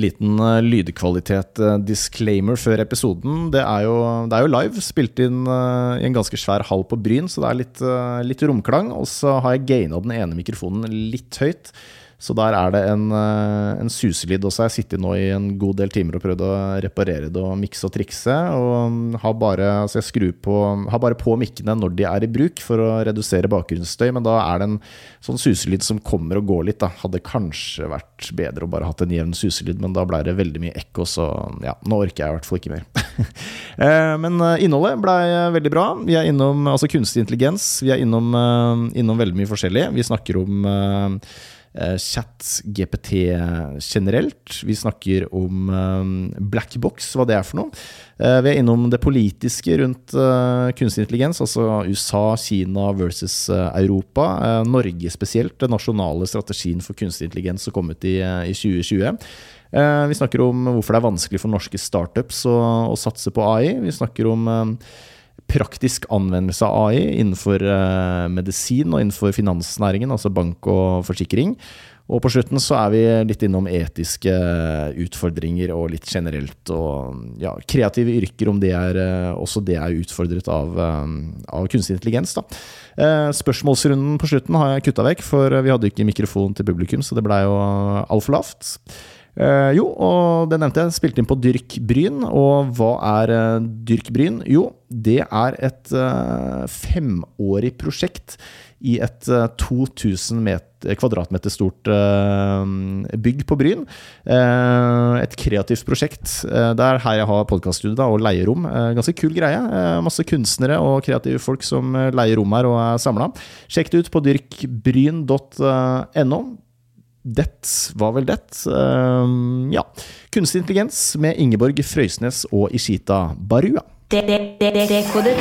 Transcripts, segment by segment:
Liten uh, lydkvalitet-disclaimer før episoden. Det er, jo, det er jo, live, spilt inn uh, i en ganske svær hall på Bryn, så det er litt, litt romklang. Og så har jeg gaina den ene mikrofonen litt høyt. Så der er det en, eh, en suselyd. Og så har jeg sittet nå i en god del timer og prøvd å reparere det og mikse og trikse. Og har bare, altså jeg på, har bare på mikkene når de er i bruk for å redusere bakgrunnsstøy. Men da er det en sånn suselyd som kommer og går litt. Da. Hadde kanskje vært bedre å bare hatt en jevn suselyd, men da ble det veldig mye ekko, så ja, nå orker jeg i hvert fall ikke mer. Eh, men eh, innholdet blei veldig bra. Vi er innom altså kunstig intelligens. Vi er innom, innom veldig mye forskjellig. Vi snakker om chat-GPT generelt. Vi snakker om eh, blackbox, hva det er for noe. Eh, vi er innom det politiske rundt kunstig intelligens, altså USA, Kina versus Europa. Norge spesielt, den nasjonale strategien for kunstig intelligens som kom ut i 2020. Vi snakker om hvorfor det er vanskelig for norske startups å, å satse på AI. Vi snakker om praktisk anvendelse av AI innenfor uh, medisin og innenfor finansnæringen, altså bank og forsikring. Og på slutten så er vi litt innom etiske utfordringer og litt generelt. Og ja, kreative yrker, om det er uh, også det er utfordret av, av kunstig intelligens. da. Spørsmålsrunden på slutten har jeg kutta vekk, for vi hadde ikke mikrofon til publikum, så det blei jo altfor lavt. Uh, jo, og det nevnte jeg. Spilte inn på Dyrk Bryn. Og hva er uh, Dyrk Bryn? Jo, det er et uh, femårig prosjekt i et 2000 meter, kvadratmeter stort bygg på Bryn. et kreativt prosjekt. det er her jeg har podkaststudio og leierom. ganske kul greie. masse kunstnere og kreative folk som leier rom her og er samla. Sjekk det ut på dyrkbryn.no. Det var vel det. Um, ja. Kunstig intelligens med Ingeborg Frøysnes og Ishita Barua. Dekodet.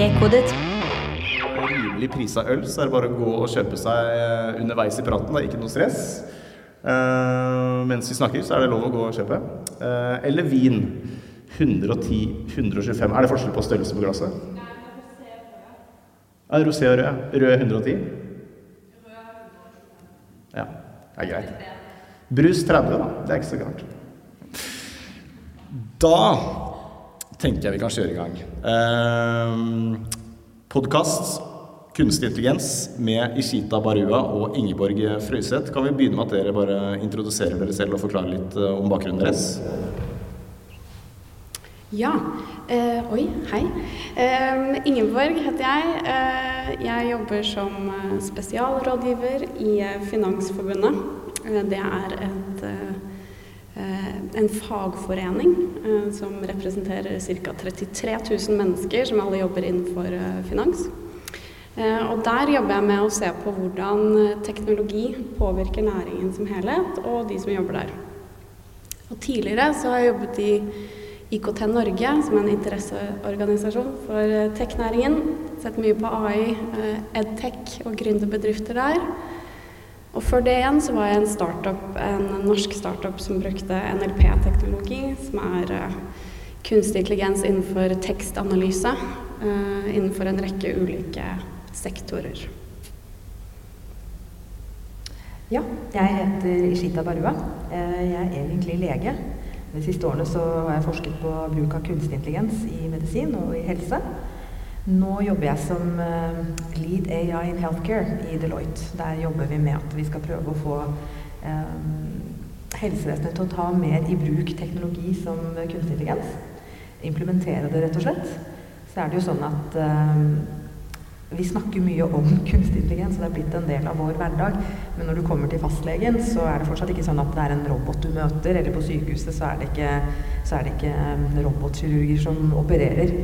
Dekodet. Rimelig prisa øl, så er det bare å gå og kjøpe seg eh, underveis i praten. Det er ikke noe stress. Uh, mens vi snakker, så er det lov å gå og kjøpe. Uh, eller vin. 110-125. Er det forskjell på størrelse på glasset? Nei, det er rosé og rød. Rød 110? Ja, det er greit. Brus 30, da. Det er ikke så gærent. Da tenker jeg vi kan kjøre i gang. Uh, Podkast kunstig intelligens med Ishita Barua og Ingeborg Frøyseth. Kan vi begynne med at dere bare introduserer dere selv og forklarer litt eh, om bakgrunnen deres? Ja. Eh, oi, hei. Eh, Ingeborg heter jeg. Eh, jeg jobber som eh, spesialrådgiver i eh, Finansforbundet. det er et, en fagforening som representerer ca. 33 000 mennesker som alle jobber innenfor finans. Eh, og der jobber jeg med å se på hvordan eh, teknologi påvirker næringen som helhet, og de som jobber der. Og tidligere så har jeg jobbet i IKT Norge, som er en interesseorganisasjon for eh, tech-næringen. Sett mye på AI, edtech og gründerbedrifter der. Og før det igjen så var jeg en startup, en norsk startup som brukte NLP-teknologi, som er kunstig intelligens innenfor tekstanalyse, innenfor en rekke ulike sektorer. Ja, jeg heter Ishita Barua. Eh, jeg er egentlig lege. De siste årene har jeg forsket på bruk av kunstig intelligens i medisin og i helse. Nå jobber jeg som eh, lead AI in healthcare i Deloitte. Der jobber vi med at vi skal prøve å få eh, helsevesenet til å ta mer i bruk teknologi som kunstig intelligens. Implementere det, rett og slett. Så er det jo sånn at vi snakker mye om kunstig intelligens, og det er blitt en del av vår hverdag. Men når du kommer til fastlegen, så er det fortsatt ikke sånn at det er en robot du møter. Eller på sykehuset så er det ikke, er det ikke um, robotkirurger som opererer.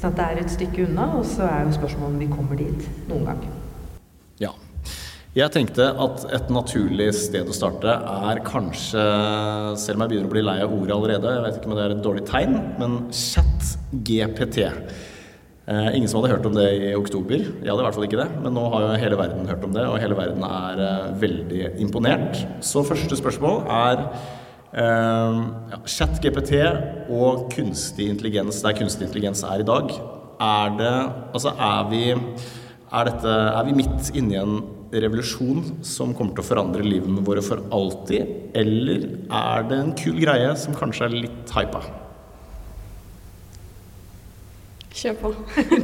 Så det er et stykke unna, og så er jo spørsmålet om vi kommer dit noen gang. Ja. Jeg tenkte at et naturlig sted å starte er kanskje, selv om jeg begynner å bli lei av ordet allerede, jeg vet ikke om det er et dårlig tegn, men chat-GPT. Eh, ingen som hadde hørt om det i oktober. Jeg hadde i hvert fall ikke det. Men nå har jo hele verden hørt om det, og hele verden er eh, veldig imponert. Så første spørsmål er eh, ja, ChatGPT og kunstig intelligens der kunstig intelligens er i dag, er det Altså, er vi, er dette, er vi midt inni en revolusjon som kommer til å forandre livene våre for alltid, eller er det en kul greie som kanskje er litt hypa? Kjør på.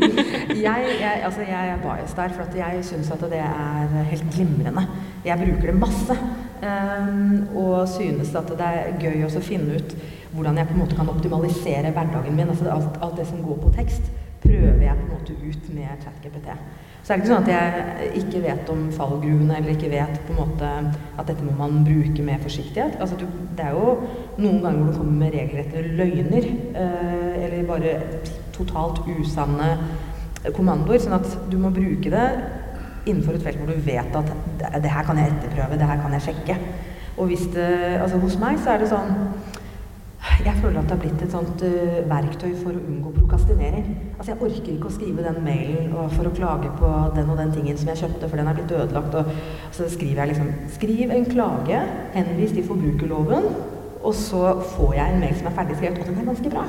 jeg, jeg, altså jeg, er bias der, for jeg syns at det er helt glimrende. Jeg bruker det masse. Um, og synes at det er gøy å finne ut hvordan jeg på en måte kan optimalisere hverdagen min. altså alt, alt det som går på tekst, prøver jeg på en måte ut med ChatGPT. Så er det ikke sånn at jeg ikke vet om fallgruvene, eller ikke vet på en måte at dette må man bruke med forsiktighet. Altså, du, det er jo noen ganger hvor du kommer med regelrette løgner, eh, eller bare totalt usanne kommandoer. Sånn at du må bruke det innenfor et felt hvor du vet at det, det her kan jeg etterprøve, det her kan jeg sjekke. Og hvis det, altså hos meg så er det sånn jeg føler at det har blitt et sånt uh, verktøy for å unngå prokastinering. Altså Jeg orker ikke å skrive den mailen for å klage på den og den tingen som jeg kjøpte, for den er blitt ødelagt. Og så skriver jeg liksom Skriv en klage, henvis til forbrukerloven, og så får jeg en mail som er ferdig skrevet, og den er ganske bra.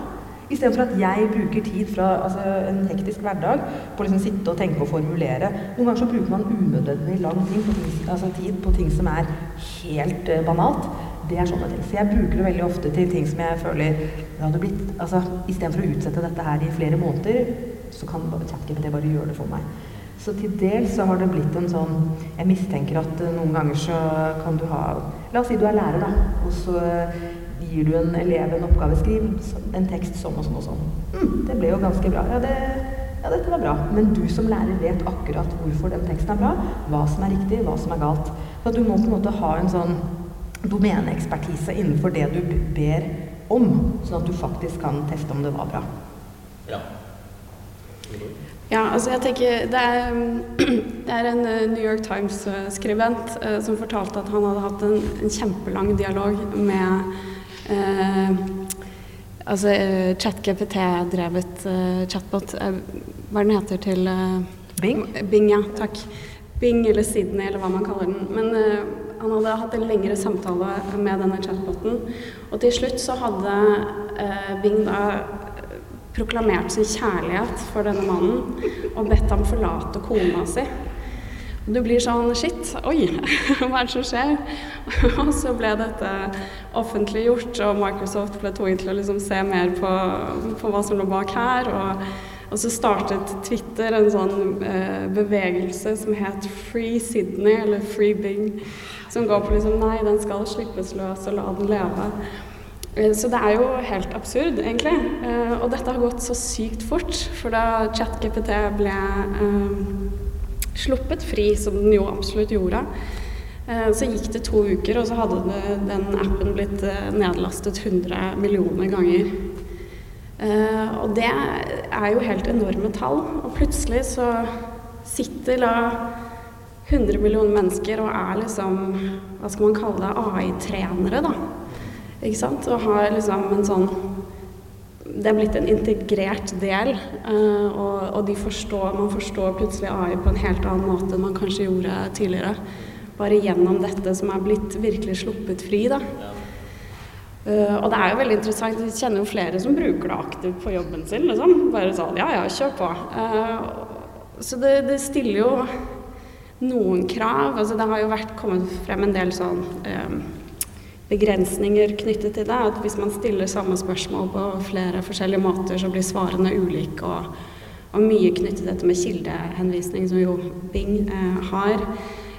Istedenfor at jeg bruker tid fra altså, en hektisk hverdag på å liksom sitte og tenke og formulere. Noen ganger så bruker man unødvendig lang tid på ting, altså tid på ting som er helt uh, banalt. Det er sånne ting. Så jeg bruker det veldig ofte til ting som jeg føler det hadde blitt altså Istedenfor å utsette dette her i flere måneder, så kan ChatGPT bare gjøre det for meg. Så til dels så har det blitt en sånn Jeg mistenker at uh, noen ganger så kan du ha La oss si du er lærer, da. Og så gir du en elev en oppgave, skriv en tekst sånn og sånn og sånn. Mm, det ble jo ganske bra. Ja, det, ja, dette var bra. Men du som lærer vet akkurat hvorfor den teksten er bra, hva som er riktig, hva som er galt. Så du må på en måte ha en sånn domeneekspertise innenfor det du ber om, sånn at du faktisk kan teste om det var bra. Ja. Ja, altså jeg tenker Det er, det er en eh, New York Times-skribent eh, som fortalte at han hadde hatt en, en kjempelang dialog med Eh, altså eh, ChatGPT-drevet eh, chatbot. Eh, hva den heter til Bing? Bing, ja. Takk. Bing eller Sydney eller hva man kaller den. Men han hadde hatt en lengre samtale med denne chatboten. Og til slutt så hadde Bing da proklamert sin kjærlighet for denne mannen og bedt ham forlate kona si. Du blir sånn Shit, oi, hva er det som skjer? og så ble dette offentliggjort, og Microsoft ble tvunget til å liksom se mer på, på, hva som lå bak her. Og, og så startet Twitter en sånn eh, bevegelse som het Free Sydney, eller Free Bing. Som går på liksom Nei, den skal slippes løs, og la den leve. Eh, så det er jo helt absurd, egentlig. Eh, og dette har gått så sykt fort. For da ChatGPT ble eh, sluppet fri, som den jo absolutt gjorde. Så gikk det to uker, og så hadde det, den appen blitt nedlastet 100 millioner ganger. Og det er jo helt enorme tall. Og plutselig så sitter da 100 millioner mennesker og er liksom Hva skal man kalle det? AI-trenere, da. Ikke sant? Og har liksom en sånn det er blitt en integrert del, uh, og, og forstår, man forstår plutselig AI på en helt annen måte enn man kanskje gjorde tidligere. Bare gjennom dette som er blitt virkelig sluppet fri, da. Uh, og det er jo veldig interessant. Vi kjenner jo flere som bruker det aktivt på jobben sin. Liksom. Bare sånn Ja, ja, kjør på. Uh, så det, det, stiller jo noen krav. Altså det har jo vært kommet frem en del sånn begrensninger knyttet til det. At hvis man stiller samme spørsmål på flere forskjellige måter, så blir svarene ulike. Og, og mye knyttet til dette med kildehenvisning, som jo Bing eh, har.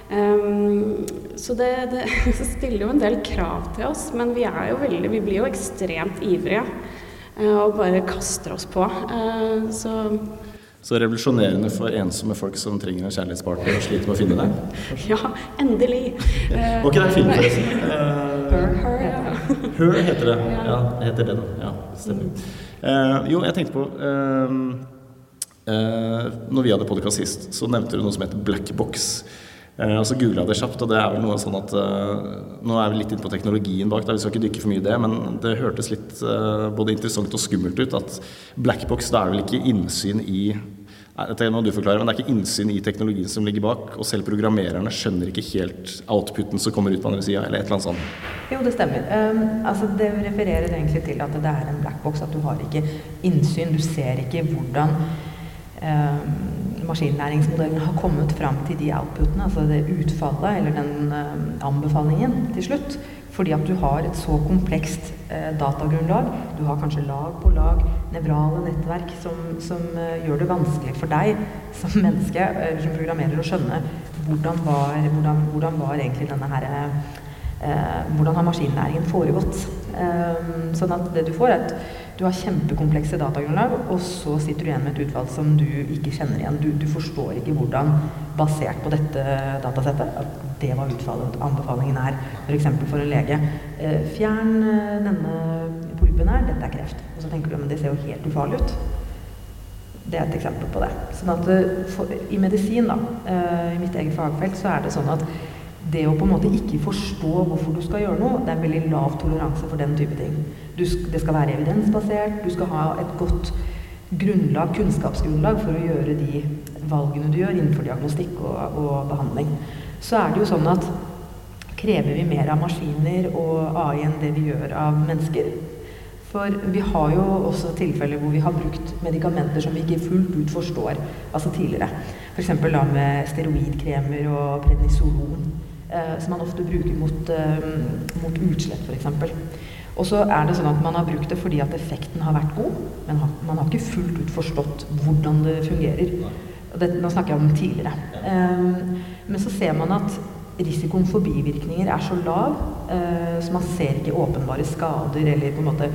Um, så det, det, stiller jo en del krav til oss, men vi, jo veldig, vi blir jo ekstremt ivrige uh, og bare kaster oss på. Uh, så så revolusjonerende for ensomme folk som trenger en kjærlighetspartner og sliter med å finne deg. Ja, endelig. Var ikke det en film, forresten? Her, her, ja. Her heter det. Ja, det heter den. Ja, stemmer. Uh, jo, jeg tenkte på uh, uh, Når vi hadde podkast sist, så nevnte du noe som heter black box. Uh, og så googla jeg det kjapt, og det er vel noe sånn at Nå er vi litt inne på teknologien bak, der, vi skal ikke dykke for mye i det, men det hørtes litt både interessant og skummelt ut at black box, da er vel ikke innsyn i dette må du forklare, men det er ikke innsyn i teknologien som ligger bak, og selv programmererne skjønner ikke helt outputen som kommer ut på andre sida, eller et eller annet sånt? Jo, det stemmer. Um, altså det refererer egentlig til at det er en black box, at du har ikke innsyn. Du ser ikke hvordan um, maskinlæringsmodellen har kommet fram til de outputene, altså det utfallet eller den um, anbefalingen til slutt. Fordi at du har et så komplekst eh, datagrunnlag. Du har kanskje lag på lag nevrale nettverk som, som eh, gjør det vanskelig for deg som menneske, eh, som programmerer, å skjønne hvordan var, hvordan, hvordan var egentlig denne her eh, Hvordan har maskinnæringen foregått? Um, sånn at det du får, er at du har kjempekomplekse datagrunnlag, og så sitter du igjen med et utvalg som du ikke kjenner igjen. Du, du forstår ikke hvordan, basert på dette datasettet, at det var utfallet. Anbefalingen er f.eks. For, for en lege eh, fjern eh, denne polypen her, dette er kreft. Og så tenker du men det ser jo helt ufarlig ut. Det er et eksempel på det. Sånn at eh, for, I medisin, da, i mitt eget fagfelt, så er det sånn at det å på en måte ikke forstå hvorfor du skal gjøre noe, det er veldig lav toleranse for den type ting. Du, det skal være evidensbasert, du skal ha et godt grunnlag, kunnskapsgrunnlag for å gjøre de valgene du gjør innenfor diagnostikk og, og behandling. Så er det jo sånn at krever vi mer av maskiner og AI enn det vi gjør av mennesker? For vi har jo også tilfeller hvor vi har brukt medikamenter som vi ikke fullt ut forstår, altså tidligere. F.eks. da med steroidkremer og prednisolon som man ofte bruker mot, eh, mot utslett f.eks. Og så er det sånn at man har brukt det fordi at effekten har vært god, men man har ikke fullt ut forstått hvordan det fungerer. Det, nå snakker jeg om tidligere. Um, men så ser man at risikoen for bivirkninger er så lav, så man ser ikke åpenbare skader eller på en måte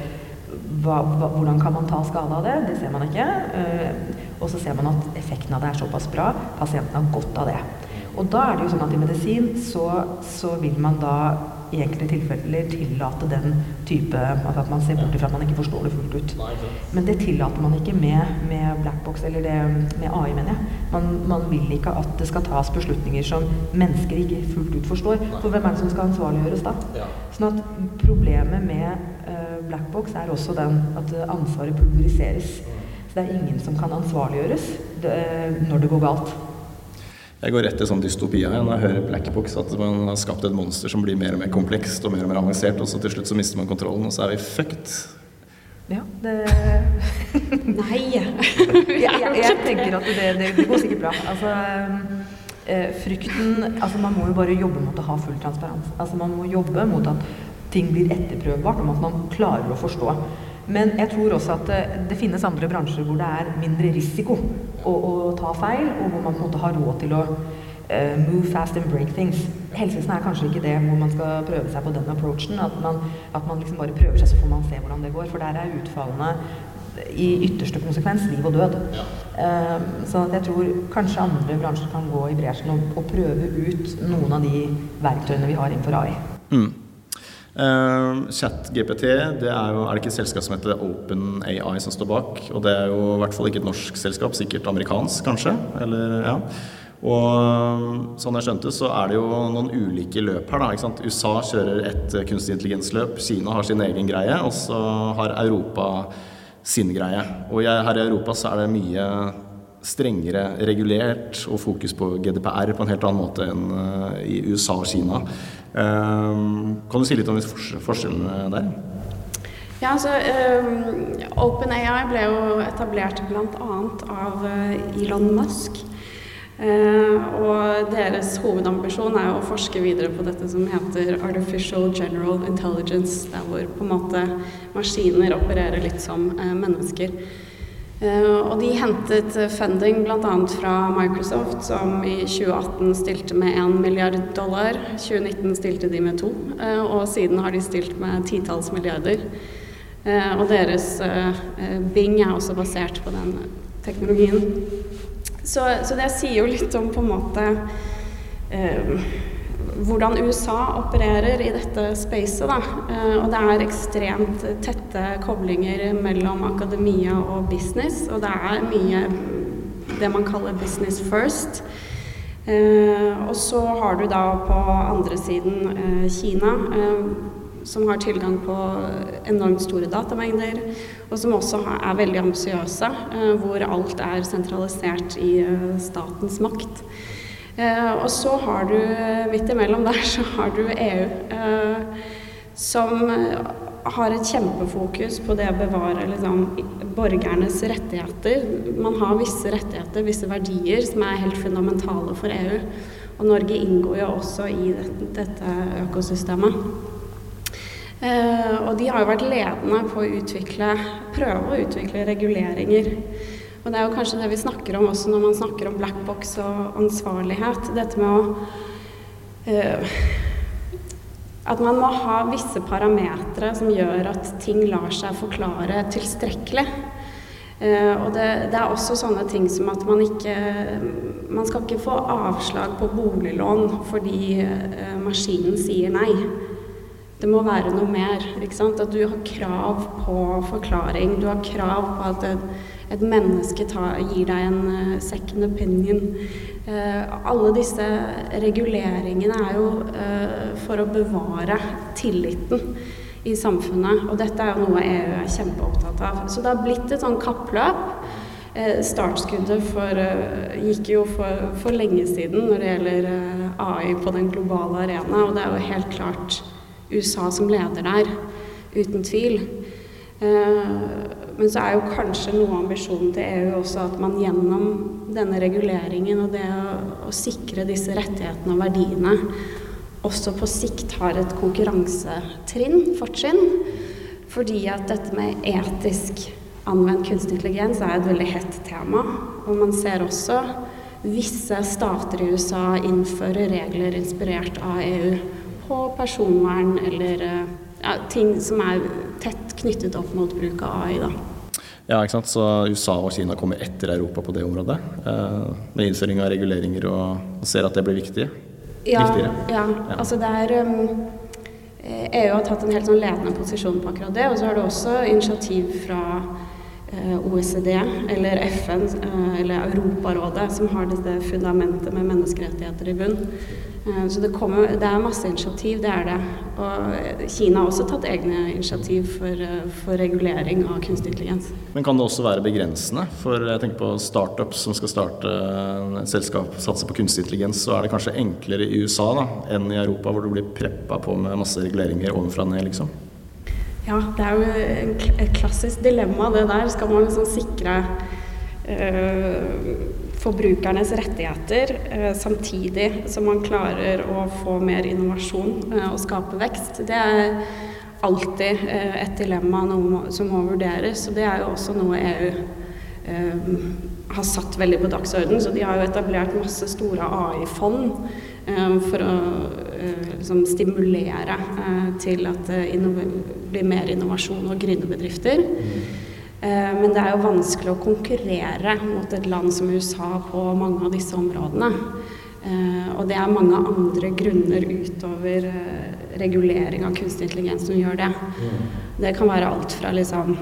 hva, hva, hvordan kan man ta skade av det? Det ser man ikke. Uh, og så ser man at effekten av det er såpass bra. Pasienten har godt av det. Og da er det jo sånn at i medisin så, så vil man da i enkelte tilfeller tillate den type altså At man ser bort ifra at man ikke forstår det fullt ut. Men det tillater man ikke med, med blackbox, eller det, med AI, mener jeg. Man, man, vil ikke at det skal tas beslutninger som mennesker ikke fullt ut forstår. For hvem er det som skal ansvarliggjøres da? Sånn at problemet med uh, blackbox er også den at ansvaret pulveriseres. Så det er ingen som kan ansvarliggjøres det, når det går galt. Jeg går rett til sånn dystopia når jeg hører Black Box, at man har skapt et monster som blir mer og mer komplekst og mer og mer avansert, og så til slutt så mister man kontrollen, og så er vi fucked. Ja, det Nei. jeg, jeg, jeg, tenker at det, det, det, går sikkert bra. Altså, eh, frykten Altså, man må jo bare jobbe mot å ha full transparens. Altså, man må jobbe mot at ting blir etterprøvbart, og at man klarer å forstå. Men jeg tror også at det, det, finnes andre bransjer hvor det er mindre risiko å, å, ta feil, og hvor man på en måte har råd til å uh, move fast and break things. Helsevesenet er kanskje ikke det hvor man skal prøve seg på den approachen. At man, at man liksom bare prøver seg, så får man se hvordan det går. For der er utfallene i ytterste konsekvens liv og død. Ja. Uh, så jeg tror kanskje andre bransjer kan gå i bresjen og, og, prøve ut noen av de verktøyene vi har innenfor AI. Mm. Uh, ChatGPT det er jo er det ikke et selskap som heter OpenAI som står bak. Og det er jo i hvert fall ikke et norsk selskap, sikkert amerikansk kanskje. Eller, ja. Og sånn jeg skjønte, så er det jo noen ulike løp her. da, ikke sant? USA kjører et kunstig intelligens-løp, Kina har sin egen greie, og så har Europa sin greie. Og jeg, her i Europa så er det mye strengere regulert og fokus på GDPR på en helt annen måte enn uh, i USA og Kina. Uh, kan du si litt om forskjellene der? Ja, altså um, OpenAI ble jo etablert bl.a. av Elon Musk. Uh, og deres hovedambisjon er jo å forske videre på dette som heter artificial general intelligence, der hvor på en måte maskiner opererer litt som uh, mennesker. Uh, og de hentet funding bl.a. fra Microsoft, som i 2018 stilte med 1 milliard dollar. 2019 stilte de med to, og siden har de stilt med titalls milliarder. og deres Bing er også basert på den teknologien. Så, så, det sier jo litt om på en måte eh, hvordan USA opererer i dette spacet. Da. Eh, og det er ekstremt tette koblinger mellom akademia og business. Og det er mye det man kaller business first. Eh, og så har du da på andre siden eh, Kina. Som har tilgang på enormt store datamengder, og som også er veldig ambisiøse, hvor alt er sentralisert i statens makt. Og så har du midt imellom der så har du EU, som har et kjempefokus på det å bevare liksom, borgernes rettigheter. Man har visse rettigheter, visse verdier, som er helt fundamentale for EU. Og Norge inngår jo også i dette økosystemet. Eh, og de har jo vært ledende på å utvikle, prøve å utvikle reguleringer. Og det er jo kanskje det vi snakker om også når man snakker om black box og ansvarlighet. Dette med å eh, At man må ha visse parametere som gjør at ting lar seg forklare tilstrekkelig. Uh, og det, det, er også sånne ting som at man ikke Man skal ikke få avslag på boliglån fordi uh, maskinen sier nei. Det må være noe mer. ikke sant? At du har krav på forklaring. Du har krav på at et, et menneske ta, gir deg en uh, second opinion. alle disse reguleringene er jo for å bevare tilliten i samfunnet. Og dette er jo noe EU er kjempeopptatt av. Så det har blitt et sånn kappløp. Eh, startskuddet for, eh, gikk jo for, for, lenge siden når det gjelder eh, AI på den globale arena, og det er jo helt klart USA som leder der, uten tvil. Men så er jo kanskje noe av ambisjonen til EU også at man gjennom denne reguleringen og det å, å sikre disse rettighetene og verdiene også på sikt har et konkurransetrinn, fortrinn. Fordi at dette med etisk anvendt kunstig intelligens er et veldig hett tema. Og man ser også visse stater i USA innføre regler inspirert av EU på personvern eller ja, ting som er tett knyttet opp mot bruk av AI. da. Ja, ikke sant? Så USA og Kina kommer etter Europa på det området. Eh, med innføring av reguleringer og ser at det blir viktig ja, viktigere? Ja, altså det er um, EU har tatt en helt sånn ledende posisjon på akkurat det. Og så har det også initiativ fra uh, OECD eller FN uh, eller Europarådet som har dette fundamentet med menneskerettigheter i bunn. Eh, så det, kommer, det, er masse initiativ, det er det. Og Kina har også tatt egne initiativ for, eh, for, regulering av kunstig intelligens. Men kan det også være begrensende? For jeg tenker på startups som skal starte et selskap, satse på kunstig intelligens, så er det kanskje enklere i USA da, enn i Europa, hvor du blir preppa på med masse reguleringer ovenfra og ned, liksom? Ja, det er jo et klassisk dilemma, det der. Skal man liksom sikre øh, forbrukernes rettigheter, eh, samtidig som man klarer å få mer innovasjon eh, og skape vekst. Det er alltid eh, et dilemma som må vurderes, og det er jo også noe EU har satt veldig på dagsordenen. Så de har jo etablert masse store AI-fond for å liksom stimulere til at det blir mer innovasjon og gründerbedrifter. Eh, men det er jo vanskelig å konkurrere mot et land som USA på mange av disse områdene. Eh, og det er mange andre grunner utover eh, regulering av kunstig intelligens som gjør det. Det kan være alt fra liksom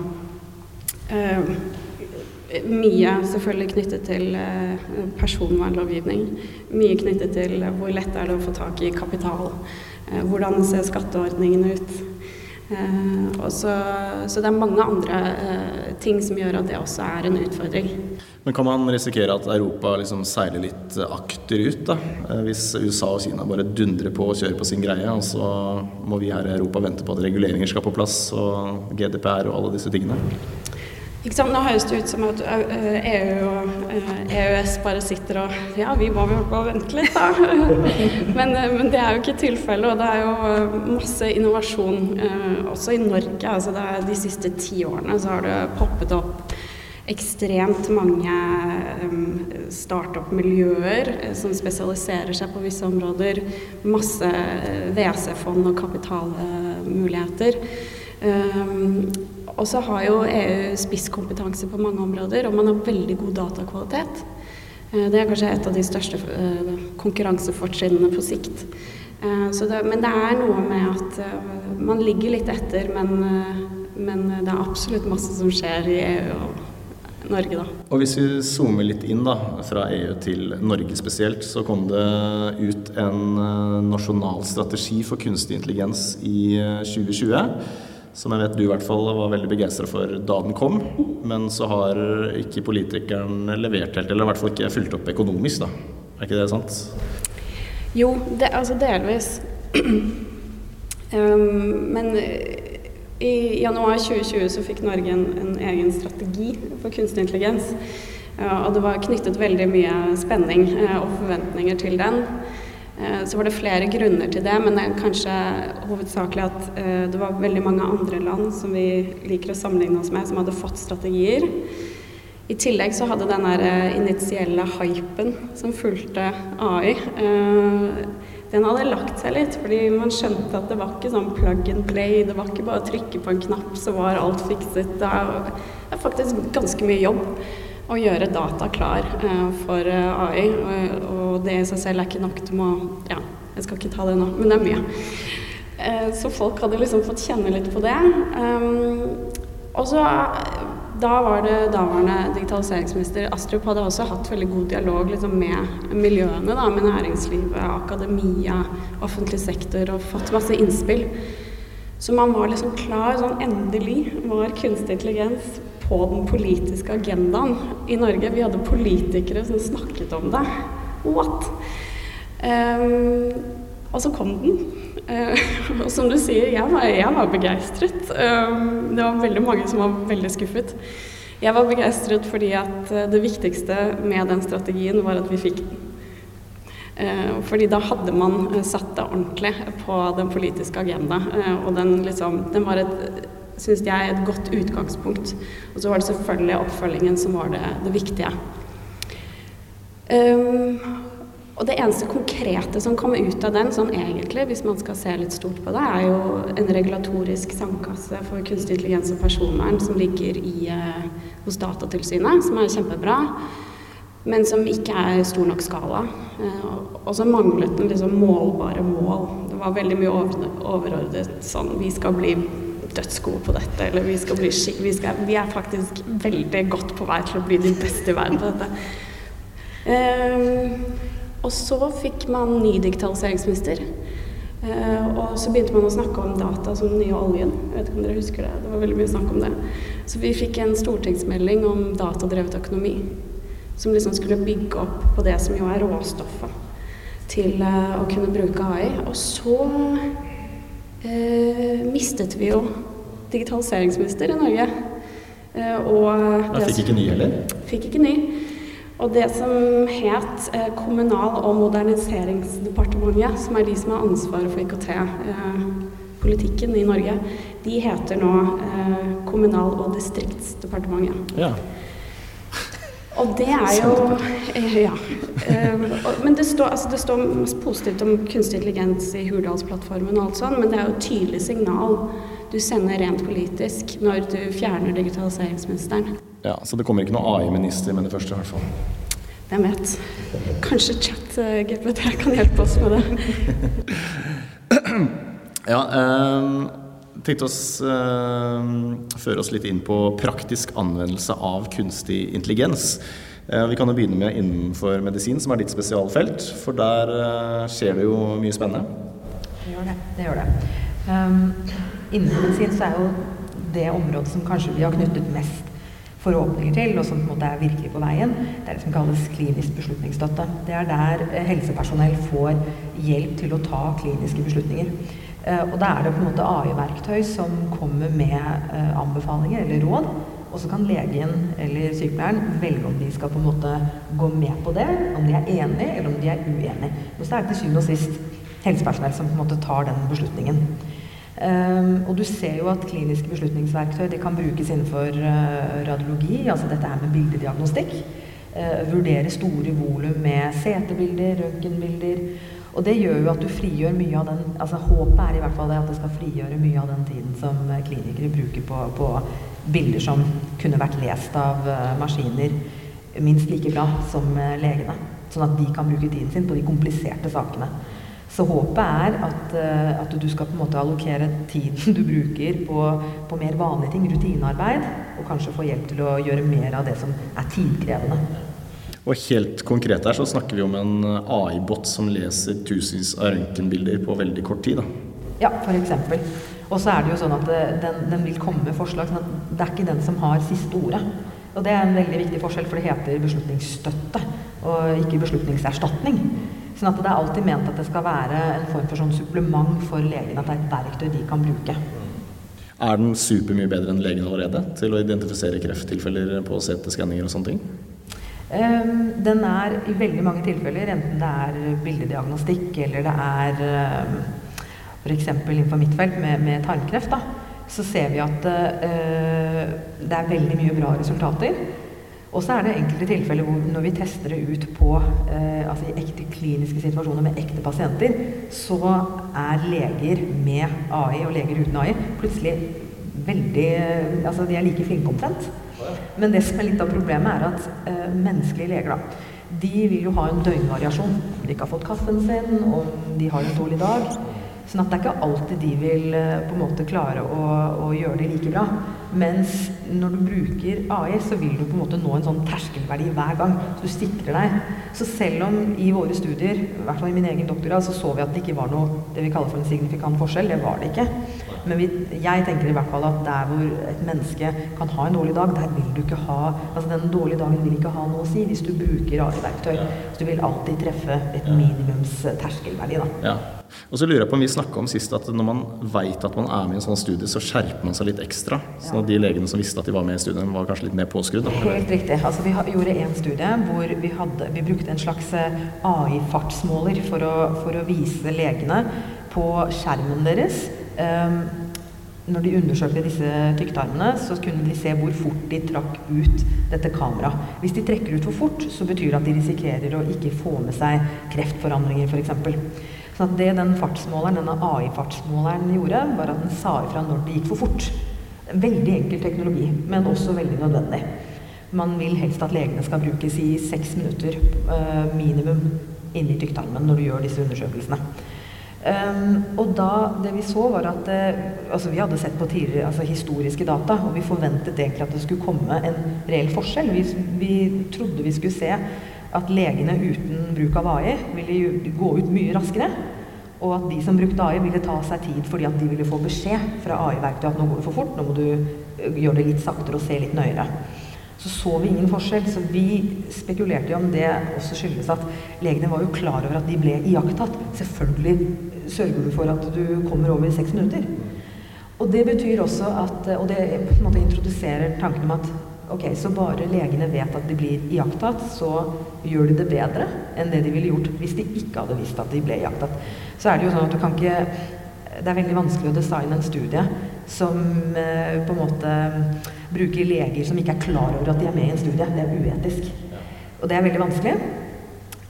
Mye selvfølgelig knyttet til personvernlovgivning. Mye knyttet til hvor lett er det å få tak i kapital. Hvordan ser skatteordningene ut. Så, så, det er mange andre ting som gjør at det også er en utfordring. Men kan man risikere at Europa liksom seiler litt akterut, da? Uh, hvis USA og Kina bare dundrer på og kjører på sin greie, og så må vi her i Europa vente på at reguleringer skal på plass, og GDPR og alle disse tingene? Nå høres det ut som at EU og EØS bare sitter og Ja, vi må vel bare vente litt, da. men, men, det er jo ikke tilfellet. Og det er jo masse innovasjon også i Norge. Altså er, de siste ti årene så har det poppet opp ekstremt mange startup-miljøer som spesialiserer seg på visse områder. Masse WC-fond og kapitalmuligheter. Og så har jo EU spisskompetanse på mange områder, og man har veldig god datakvalitet. Eh, det er kanskje et av de største eh, konkurransefortrinnene på sikt. Eh, det, men det er noe med at man ligger litt etter, men, men, det er absolutt masse som skjer i EU. og Norge, da. Og hvis vi zoomer litt inn da, fra EU til Norge spesielt, så kom det ut en nasjonal strategi for kunstig intelligens i 2020. Eh, som jeg vet du i hvert fall var veldig begeistra for da den kom. Men så har ikke politikeren levert helt, eller i hvert fall ikke fulgt opp økonomisk, da. Er ikke det sant? Jo, det, altså delvis. um, men i januar 2020 så fikk Norge en, en egen strategi for kunstig intelligens. Og det var knyttet veldig mye spenning uh, og forventninger til den. Uh, så var det flere grunner til det, men det er kanskje hovedsakelig at det var veldig mange andre land som vi liker å sammenligne oss med, som hadde fått strategier. I tillegg så hadde den der initielle hypen som fulgte AI den hadde lagt seg litt, fordi man skjønte at det var ikke sånn plug and play. Det var ikke bare å trykke på en knapp, så var alt fikset. Det er faktisk ganske mye jobb å gjøre data klar uh, for uh, AI. Og, det i seg selv er ikke nok til å Ja, jeg skal ikke ta det nå, men det er mye. Uh, så folk hadde liksom fått kjenne litt på det. Og så da var det daværende digitaliseringsminister Astrup hadde også hatt veldig god dialog liksom, med miljøene, da, med næringslivet, akademia, offentlig sektor, og fått masse innspill. Så man var liksom klar, sånn endelig var kunstig intelligens på den politiske agendaen i Norge. Vi hadde politikere som snakket om det. What? Um, og så kom den. Uh, og som du sier, jeg var, jeg var begeistret. Um, det var veldig mange som var veldig skuffet. Jeg var begeistret fordi at uh, det viktigste med den strategien var at vi fikk den. Uh, fordi da hadde man satt det ordentlig på den politiske agenda. og den, liksom, den var et syns jeg, er et godt utgangspunkt. Og så var det selvfølgelig oppfølgingen som var det, det viktige. Um, og det eneste konkrete som kommer ut av den, sånn egentlig, hvis man skal se litt stort på det, er jo en regulatorisk sandkasse for kunstig intelligens og personvern som ligger i, eh, hos Datatilsynet, som er kjempebra. Men som ikke er stor nok skala. Eh, og så manglet den liksom målbare mål. Det var veldig mye overordnet sånn Vi skal bli dødsgode på dette, eller vi skal bli vi, skal, vi er faktisk veldig godt på vei til å bli de beste i verden på dette. Um, og så fikk man ny digitaliseringsminister. Uh, og så begynte man å snakke om data som den nye oljen. Jeg vet ikke om dere husker det? Det var veldig mye snakk om det. Så vi fikk en stortingsmelding om datadrevet økonomi. Som liksom skulle bygge opp på det som jo er råstoffet til uh, å kunne bruke AI. Og så uh, mistet vi jo digitaliseringsminister i Norge. og det fikk ikke ny heller? Fikk ikke ny. Og det som het eh, Kommunal- og moderniseringsdepartementet, som er de som har ansvaret for IKT-politikken eh, i Norge, de heter nå eh, Kommunal- og distriktsdepartementet. Ja. Og det er jo eh, Ja. Eh, men det står, altså det står, positivt om kunstig intelligens i Hurdalsplattformen og alt sånt, men det er jo et tydelig signal du sender rent politisk når du fjerner digitaliseringsministeren. Ja, Så det kommer ikke noe AI-minister med det første, i hvert fall. Hvem vet. Kanskje chat-GPT kan hjelpe oss med det. ja, eh, tenkte oss eh, føre oss litt inn på praktisk anvendelse av kunstig intelligens. Eh, vi kan jo begynne med innenfor medisin, som er ditt spesialfelt. For der eh, skjer det jo mye spennende. Det gjør det. det, gjør det. Um, innenfor medisin så er jo det området som kanskje vi har knyttet mest forhåpninger til, og som på en måte er virkelig på veien, det er det som kalles klinisk beslutningsstøtte. Det er der eh, helsepersonell får hjelp til å ta kliniske beslutninger. Eh, og da er det på en måte AI-verktøy som kommer med eh, anbefalinger eller råd. Og så kan legen eller sykepleieren velge om de skal på en måte gå med på det, om de er enig eller om de er uenig. Og så er det til syvende og sist helsepersonell som på en måte tar den beslutningen. Um, og du ser jo at kliniske beslutningsverktøy kan brukes innenfor uh, radiologi, altså dette her med bildediagnostikk. Uh, vurdere store volum med CT-bilder, røntgenbilder. Og det gjør jo at du frigjør mye av den altså Håpet er i hvert fall det at det skal frigjøre mye av den tiden som uh, klinikere bruker på, på, bilder som kunne vært lest av maskiner minst like bra som legene. Sånn at de kan bruke tiden sin på de kompliserte sakene. Så håpet er at, eh, at, du skal på en måte allokere tiden du bruker på, på, mer vanlige ting, rutinearbeid, og kanskje få hjelp til å gjøre mer av det som er tidkrevende. Og helt konkret her så snakker vi om en AI-bot som leser tusenvis av røntgenbilder på veldig kort tid. da. Ja, f.eks. Og så er det jo sånn at eh, den, den, vil komme med forslag. sånn at Det er ikke den som har siste ordet. Og det er en veldig viktig forskjell, for det heter beslutningsstøtte og ikke beslutningserstatning. Sånn at det er alltid ment at det skal være en form for sånn supplement for legen. At det er et verktøy de kan bruke. Er den supermye bedre enn legen allerede til å identifisere krefttilfeller på CT-skanninger og sånne ting? Um, den er i veldig mange tilfeller, enten det er bildediagnostikk eller det er f.eks. innenfor mitt felt med, med tarmkreft, da, så ser vi at uh, det er veldig mye bra resultater. Og så er det enkelte tilfeller hvor når vi tester det ut på eh, altså i ekte kliniske situasjoner med ekte pasienter, så er leger med AI og leger uten AI plutselig veldig Altså de er like flinke omtrent. Men det som er litt av problemet, er at eh, menneskelige leger, da, de vil jo ha en døgnvariasjon. Om de ikke har fått kaffen sin, om de har en dårlig dag. Sånn at det er ikke alltid de vil eh, på en måte klare å, å gjøre det like bra. Mens når du bruker AI, så vil du på en måte nå en sånn terskelverdi hver gang. Så du sikrer deg. Så selv om i våre studier, i hvert fall i min egen doktorgrad, så så vi at det ikke var noe det vi kaller for en signifikant forskjell. Det var det ikke. Men vi, jeg tenker i hvert fall at der hvor et menneske kan ha en dårlig dag, der vil du ikke ha Altså den dårlige dagen vil ikke ha noe å si hvis du bruker rare verktøy. Så du vil alltid treffe et minimumsterskelverdi, da. Ja. Og så lurer jeg på om Vi snakka om sist at når man veit at man er med i en sånn studie, så skjerper man seg litt ekstra. Sånn at de legene som visste at de var med i studien, var kanskje litt mer påskrudd? Helt riktig. Altså, vi gjorde en studie hvor vi, hadde, vi brukte en slags eh, AI-fartsmåler for, for, å vise legene på skjermen deres. Um, når de undersøkte disse tykktarmene, så kunne de se hvor fort de trakk ut dette kameraet. Hvis de trekker ut for fort, så betyr det at de risikerer å ikke få med seg kreftforandringer, f.eks. Så det den fartsmåleren, denne AI-fartsmåleren gjorde, var at den sa ifra når det gikk for fort. Veldig enkel teknologi, men også veldig nødvendig. Man vil helst at legene skal brukes i seks minutter uh, minimum inni tykktarmen når du gjør disse undersøkelsene. Um, og da, det vi så var at uh, altså Vi hadde sett på tidligere, altså historiske data, og vi forventet egentlig at det skulle komme en reell forskjell. Vi, vi trodde vi skulle se at legene uten bruk av AI ville gå ut mye raskere. Og at de som brukte AI, ville ta seg tid fordi at de ville få beskjed fra AI-verktøyet at nå går det for fort, nå må du eh, gjøre det litt saktere og se litt nøyere. Så så vi ingen forskjell, så vi spekulerte jo om det også skyldes at legene var jo klar over at de ble iakttatt. Selvfølgelig sørger du for at du kommer over i seks minutter. Og det betyr også at Og det på en måte introduserer tanken om at Ok, Så bare legene vet at de blir iakttatt, så gjør de det bedre enn det de ville gjort hvis de ikke hadde visst at de ble iakttatt. Så er det jo sånn at du kan ikke Det er veldig vanskelig å designe en studie som eh, på en måte bruker leger som ikke er klar over at de er med i en studie. Det er uetisk. Og det er veldig vanskelig.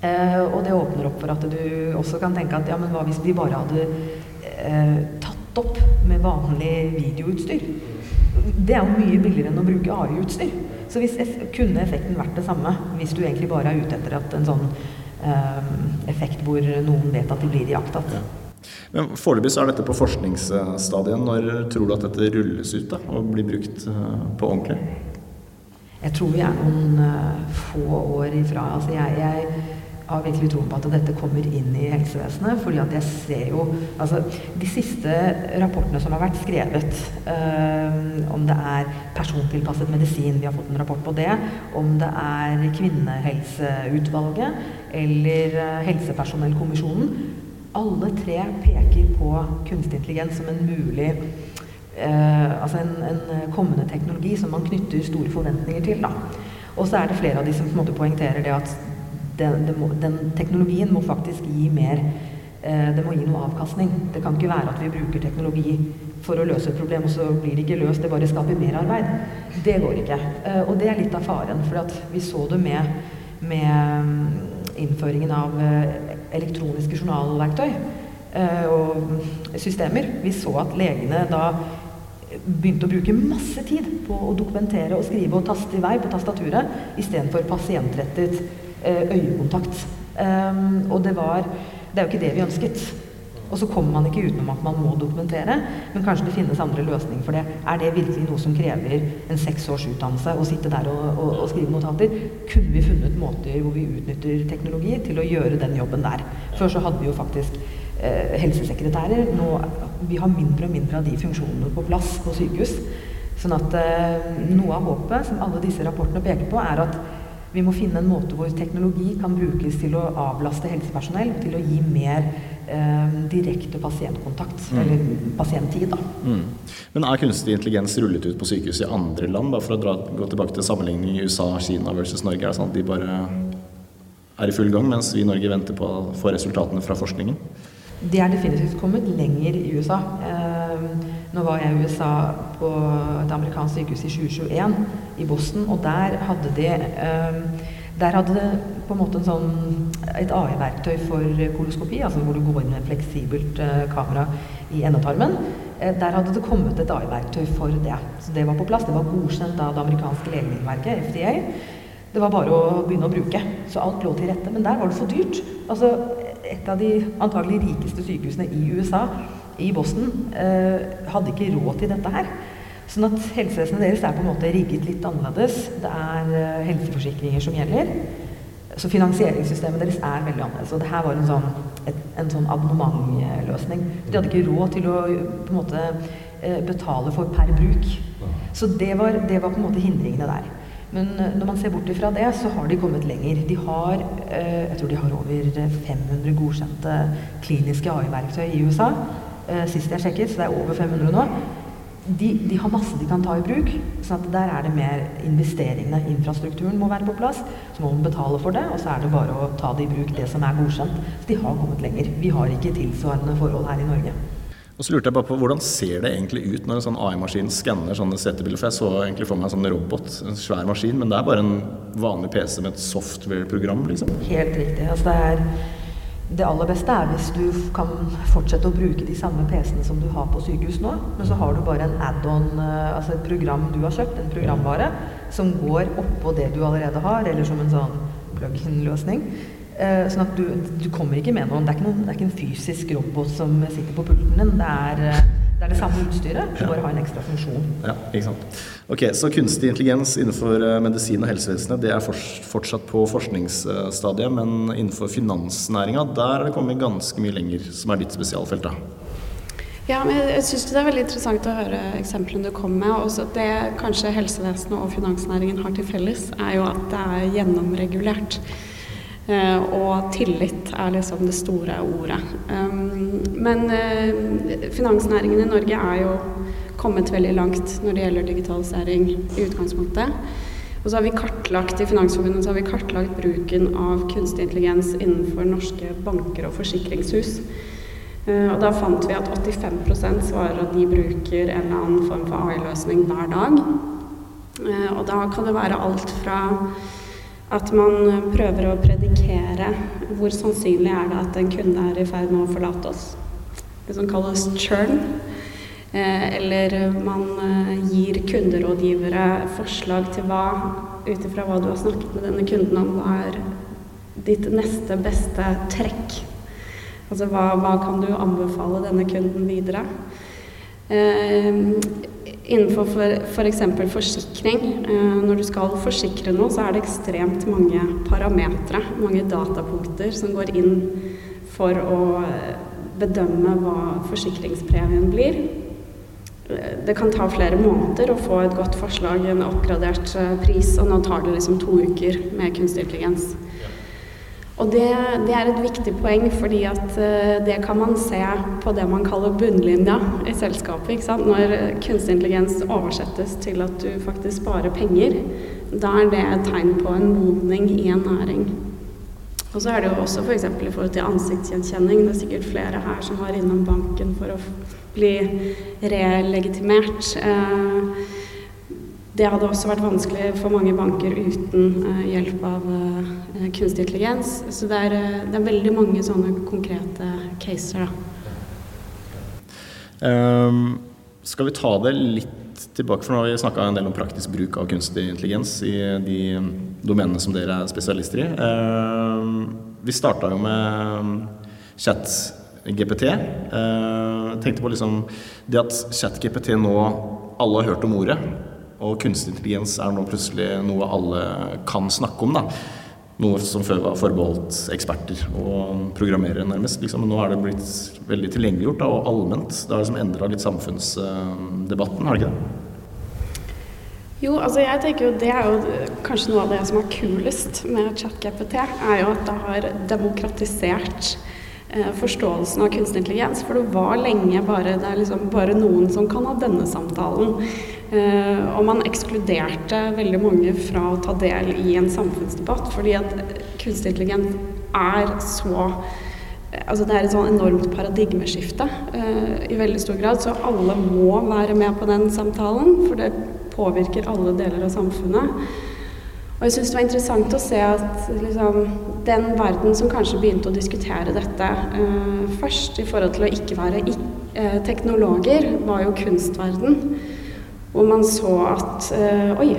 Eh, og det åpner opp for at du også kan tenke at ja, men hva hvis vi bare hadde eh, tatt opp med vanlig videoutstyr? det er jo mye billigere enn å bruke AI-utstyr. Så hvis, kunne effekten vært det samme hvis du egentlig bare er ute etter at en sånn eh, effekt hvor noen vet at de blir iakttatt. Ja. Men Foreløpig er dette på forskningsstadiet. Når tror du at dette rulles ut da, og blir brukt uh, på ordentlig? Jeg tror vi er noen uh, få år ifra. Altså jeg, jeg har virkelig troen på at dette kommer inn i helsevesenet. fordi at jeg ser jo altså De siste rapportene som har vært skrevet, øh, om det er persontilpasset medisin, vi har fått en rapport på det, om det er Kvinnehelseutvalget eller øh, Helsepersonellkommisjonen, alle tre peker på kunstig intelligens som en mulig øh, altså en, en, kommende teknologi som man knytter store forventninger til. Da. Og så er det flere av de som på en måte poengterer det at den, den, den, teknologien må faktisk gi mer eh, Det må gi noe avkastning. Det kan ikke være at vi bruker teknologi for å løse et problem, og så blir det ikke løst, det bare skaper merarbeid. Det går ikke. Eh, og det er litt av faren. For vi så det med, med mm, innføringen av eh, elektroniske journalverktøy og systemer. Vi så at legene da begynte å bruke masse tid på å dokumentere og skrive og taste i vei på tastaturet istedenfor pasientrettet øyekontakt. Um, og det var Det er jo ikke det vi ønsket. Og så kommer man ikke utenom at man må dokumentere, men kanskje det finnes andre løsninger for det. Er det virkelig noe som krever en seks års utdannelse, å sitte der og, og, og, skrive notater? Kunne vi funnet måter hvor vi utnytter teknologi til å gjøre den jobben der? Før så hadde vi jo faktisk eh, helsesekretærer. Nå, vi har mindre og mindre av de funksjonene på plass på sykehus. Sånn at eh, noe av håpet som alle disse rapportene peker på, er at vi må finne en måte hvor teknologi kan brukes til å avlaste helsepersonell, til å gi mer eh, direkte pasientkontakt, mm. eller pasienttid. Da. Mm. Men er kunstig intelligens rullet ut på sykehus i andre land? Bare for å dra, gå tilbake til sammenligning i USA, Kina versus Norge. Er det sånn at de bare er i full gang, mens vi i Norge venter på å få resultatene fra forskningen? De er definitivt kommet lenger i USA. Eh, nå var jeg i USA på et amerikansk sykehus i 2021, i Boston, og der hadde de eh, der hadde det på en måte en sånn, et AI-verktøy for koloskopi, altså hvor du går inn med fleksibelt uh, kamera i endetarmen. Uh, der hadde det kommet et AI-verktøy for det. Så det var på plass. Det var godkjent av det amerikanske legemiddelverket, FDA. Det var bare å begynne å bruke. Så alt lå til rette. Men der var det for dyrt. Altså, et av de antagelig rikeste sykehusene i USA, i Boston, hadde ikke råd til dette her. Sånn at helsevesenet deres er på en måte rigget litt annerledes. Det er uh, helseforsikringer som gjelder. Så finansieringssystemet deres er veldig annerledes. Og det her var en sånn, et, en sånn abonnementløsning. De hadde ikke råd til å på en måte uh, betale for per bruk. Så det var, det var, på en måte hindringene der. Men uh, når man ser bort ifra det, så har de kommet lenger. De har jeg tror de har over 500 godkjente kliniske AI-verktøy i USA. Sist jeg sjekket, så det er over 500 nå de, de, har masse de kan ta i bruk. Så der er det mer investeringene. Infrastrukturen må være på plass. Så må man betale for det, og så er det bare å ta det i bruk, det som er godkjent. Så de har kommet lenger. Vi har ikke tilsvarende forhold her i Norge. Og så lurte jeg bare på Hvordan ser det egentlig ut når en sånn AI-maskin skanner sånne setebilder? For jeg så egentlig for meg en sånn robot, en svær maskin, men det er bare en vanlig PC med et software-program, liksom? Helt riktig. Altså det er det aller beste er hvis du kan fortsette å bruke de samme PC-ene som du har på sykehus nå, men så har du bare en add-on, eh, altså et program du har kjøpt, en programvare, som går oppå det du allerede har, eller som en sånn plug-in-løsning. Eh, sånn at du, du, kommer ikke med noen. Det er ikke, noen, det er ikke en fysisk robot som sitter på pulten din. Det er eh, det er det samme utstyret, du bare har en ekstra funksjon. Ja, ikke sant. Ok, Så kunstig intelligens innenfor eh, medisin og helsevesenet det er fortsatt på forskningsstadiet, men innenfor finansnæringa der er det kommet ganske mye lenger, som er ditt spesialfelt? da. Ja, men jeg syns det er veldig interessant å høre eksemplene du kom med. Også det kanskje helsevesenet og finansnæringen har til felles, er jo at det er gjennomregulert. Eh, og tillit er liksom det store ordet. Men eh, finansnæringen i Norge er jo kommet veldig langt når det gjelder digitalisering i utgangspunktet. Og så har vi kartlagt i Finansforbundet så har vi kartlagt bruken av kunstig intelligens innenfor norske banker og forsikringshus. Uh, og da fant vi at 85% svarer at de bruker en eller annen form for AI-løsning hver dag. Og da kan det være alt fra at man prøver å predikere hvor sannsynlig er det at en kunde er i ferd med å forlate oss. Det som kalles churn. Eh, eller man eh, gir kunderådgivere forslag til hva, ut ifra hva du har snakket med denne kunden om, hva er ditt neste beste trekk? Altså hva, hva kan du anbefale denne kunden videre? Innenfor f.eks. For forsikring, eh, når du skal forsikre noe, så er det ekstremt mange parametere, mange datapunkter, som går inn for å eh, bedømme hva forsikringspremien blir. Eh, det kan ta flere måneder å få et godt forslag, en oppgradert pris, og nå tar det liksom to uker med kunstig intelligens. Og det, det, er et viktig poeng, fordi at uh, det kan man se på det man kaller bunnlinja i selskapet. ikke sant? Når kunstig intelligens oversettes til at du faktisk sparer penger, da er det et tegn på en modning i en næring. Og så er det jo også f.eks. For i forhold til ansiktsgjenkjenning. Det er sikkert flere her som har innom banken for å bli relegitimert. Uh, det hadde også vært vanskelig for mange banker uten uh, hjelp av uh, kunstig intelligens. Så det er, uh, det er, veldig mange sånne konkrete caser. Um, skal vi ta det litt tilbake, for nå har vi snakka en del om praktisk bruk av kunstig intelligens i de domenene som dere er spesialister i. Um, vi starta jo med chat-GPT. Uh, tenkte på liksom det at chat-GPT nå Alle har hørt om ordet, og kunstig intelligens er nå plutselig noe alle kan snakke om. da noe som før var forbeholdt eksperter og programmerere, nærmest. Liksom. Men nå er det blitt veldig tilgjengeliggjort og allment. Det har liksom endra litt samfunnsdebatten, har det ikke det? Jo, altså jeg tenker jo det er jo kanskje noe av det som er kulest med ChatGPT, er jo at det har demokratisert eh, forståelsen av kunstig intelligens. For det var lenge bare, det er liksom bare noen som kan ha denne samtalen. Eh, og man ekskluderte veldig mange fra å ta del i en samfunnsdebatt, fordi at kunstig intelligens er så Altså det er et sånn enormt paradigmeskifte uh, i veldig stor grad, så alle må være med på den samtalen. For det påvirker alle deler av samfunnet. Og jeg syns det var interessant å se at liksom, den verden som kanskje begynte å diskutere dette uh, først, i forhold til å ikke være teknologer, var jo kunstverden. Hvor man så at uh, oi,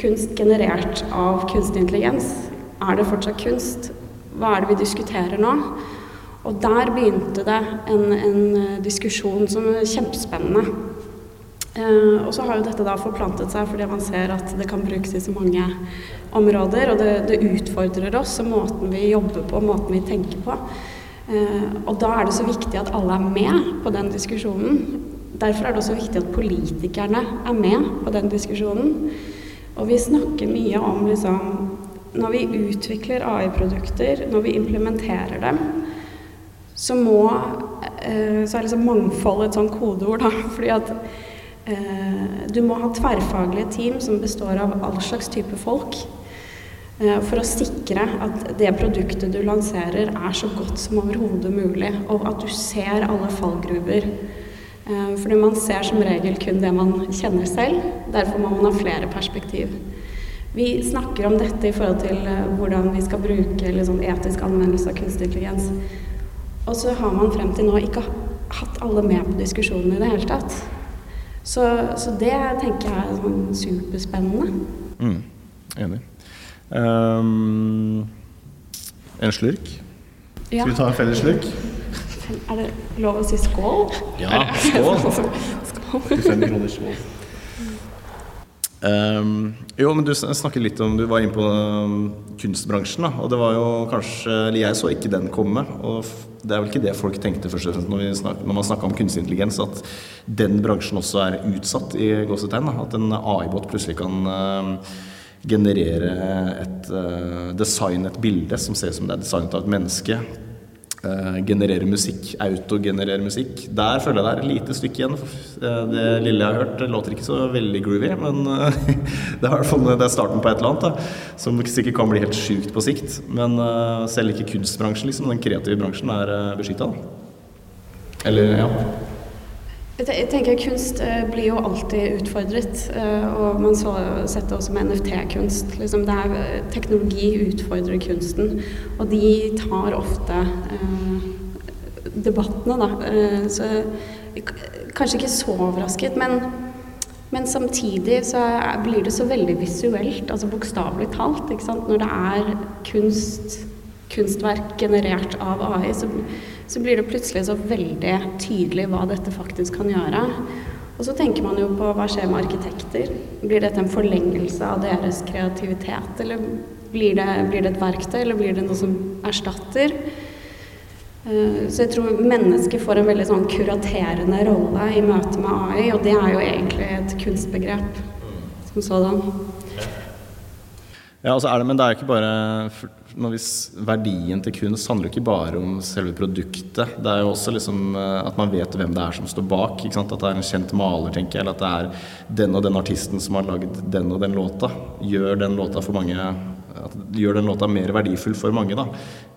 kunst generert av kunstig intelligens, er det fortsatt kunst? Hva er det vi diskuterer nå? Og der begynte det en, en diskusjon som er kjempespennende. Uh, og så har jo dette da forplantet seg fordi man ser at det kan brukes i så mange områder. Og det, det utfordrer oss og måten vi jobber på, måten vi tenker på. Uh, og da er det så viktig at alle er med på den diskusjonen. Derfor er det også viktig at politikerne er med på den diskusjonen. Og vi snakker mye om liksom Når vi utvikler AI-produkter, når vi implementerer dem, så må uh, Så er liksom mangfold et sånn kodeord, da. Fordi at Eh, du må ha tverrfaglige team som består av all slags type folk. Eh, for å sikre at det produktet du lanserer er så godt som overhodet mulig, og at du ser alle fallgruver. Eh, fordi man ser som regel kun det man kjenner selv. Derfor må man ha flere perspektiv. Vi snakker om dette i forhold til hvordan vi skal bruke liksom, etisk anvendelse av kunstig intelligens. Og så har man frem til nå ikke hatt alle med på diskusjonen i det hele tatt. Så, så, det tenker jeg er sånn superspennende. Mm, enig. Um, en slurk? Ja. Skal vi ta en felles slurk? Er det lov å si skål? Ja, skål! skål. Fem kroner skål. Um, jo, men du snakket litt om Du var inne på um, kunstbransjen. Da, og det var jo kanskje Eller jeg så ikke den komme. Og det er vel ikke det folk tenkte først og fremst når, snak, når man snakka om kunstig intelligens, at den bransjen også er utsatt i gåsetegn. At en AI-båt plutselig kan uh, generere et uh, design, et bilde som ser ut som det er designet av et menneske Uh, generere musikk, autogenerere musikk. Der føler jeg det er et lite stykke igjen. Uh, det lille jeg har hørt, låter ikke så veldig groovy, men uh, det, er det er starten på et eller annet da, som sikkert kan bli helt sjukt på sikt. Men selv ikke kunstbransjen, liksom, den kreative bransjen, er beskytta. Eller, ja. Jeg tenker Kunst eh, blir jo alltid utfordret, eh, og man så sett det også med NFT-kunst. Liksom teknologi utfordrer kunsten, og de tar ofte eh, debattene, da. Eh, så kanskje ikke så overrasket, men, men samtidig så blir det så veldig visuelt, altså bokstavelig talt. Ikke sant? Når det er kunst, kunstverk generert av AI, så så blir det plutselig så veldig tydelig hva dette faktisk kan gjøre. Og så tenker man jo på hva skjer med arkitekter? Blir dette en forlengelse av deres kreativitet, eller blir det, blir det et verktøy, eller blir det noe som erstatter? Eh, så jeg tror mennesket får en veldig sånn kuraterende rolle i møte med AI, og det er jo egentlig et kunstbegrep som sådan. Ja, altså er det, men det er jo ikke bare hvis Verdien til kunst handler jo ikke bare om selve produktet. Det er jo også liksom eh, at man vet hvem det er som står bak. At det er en kjent maler, tenker jeg, eller at det er den og den artisten som har lagd den og den låta. Gjør den låta for mange gjør den låta mer verdifull for mange da,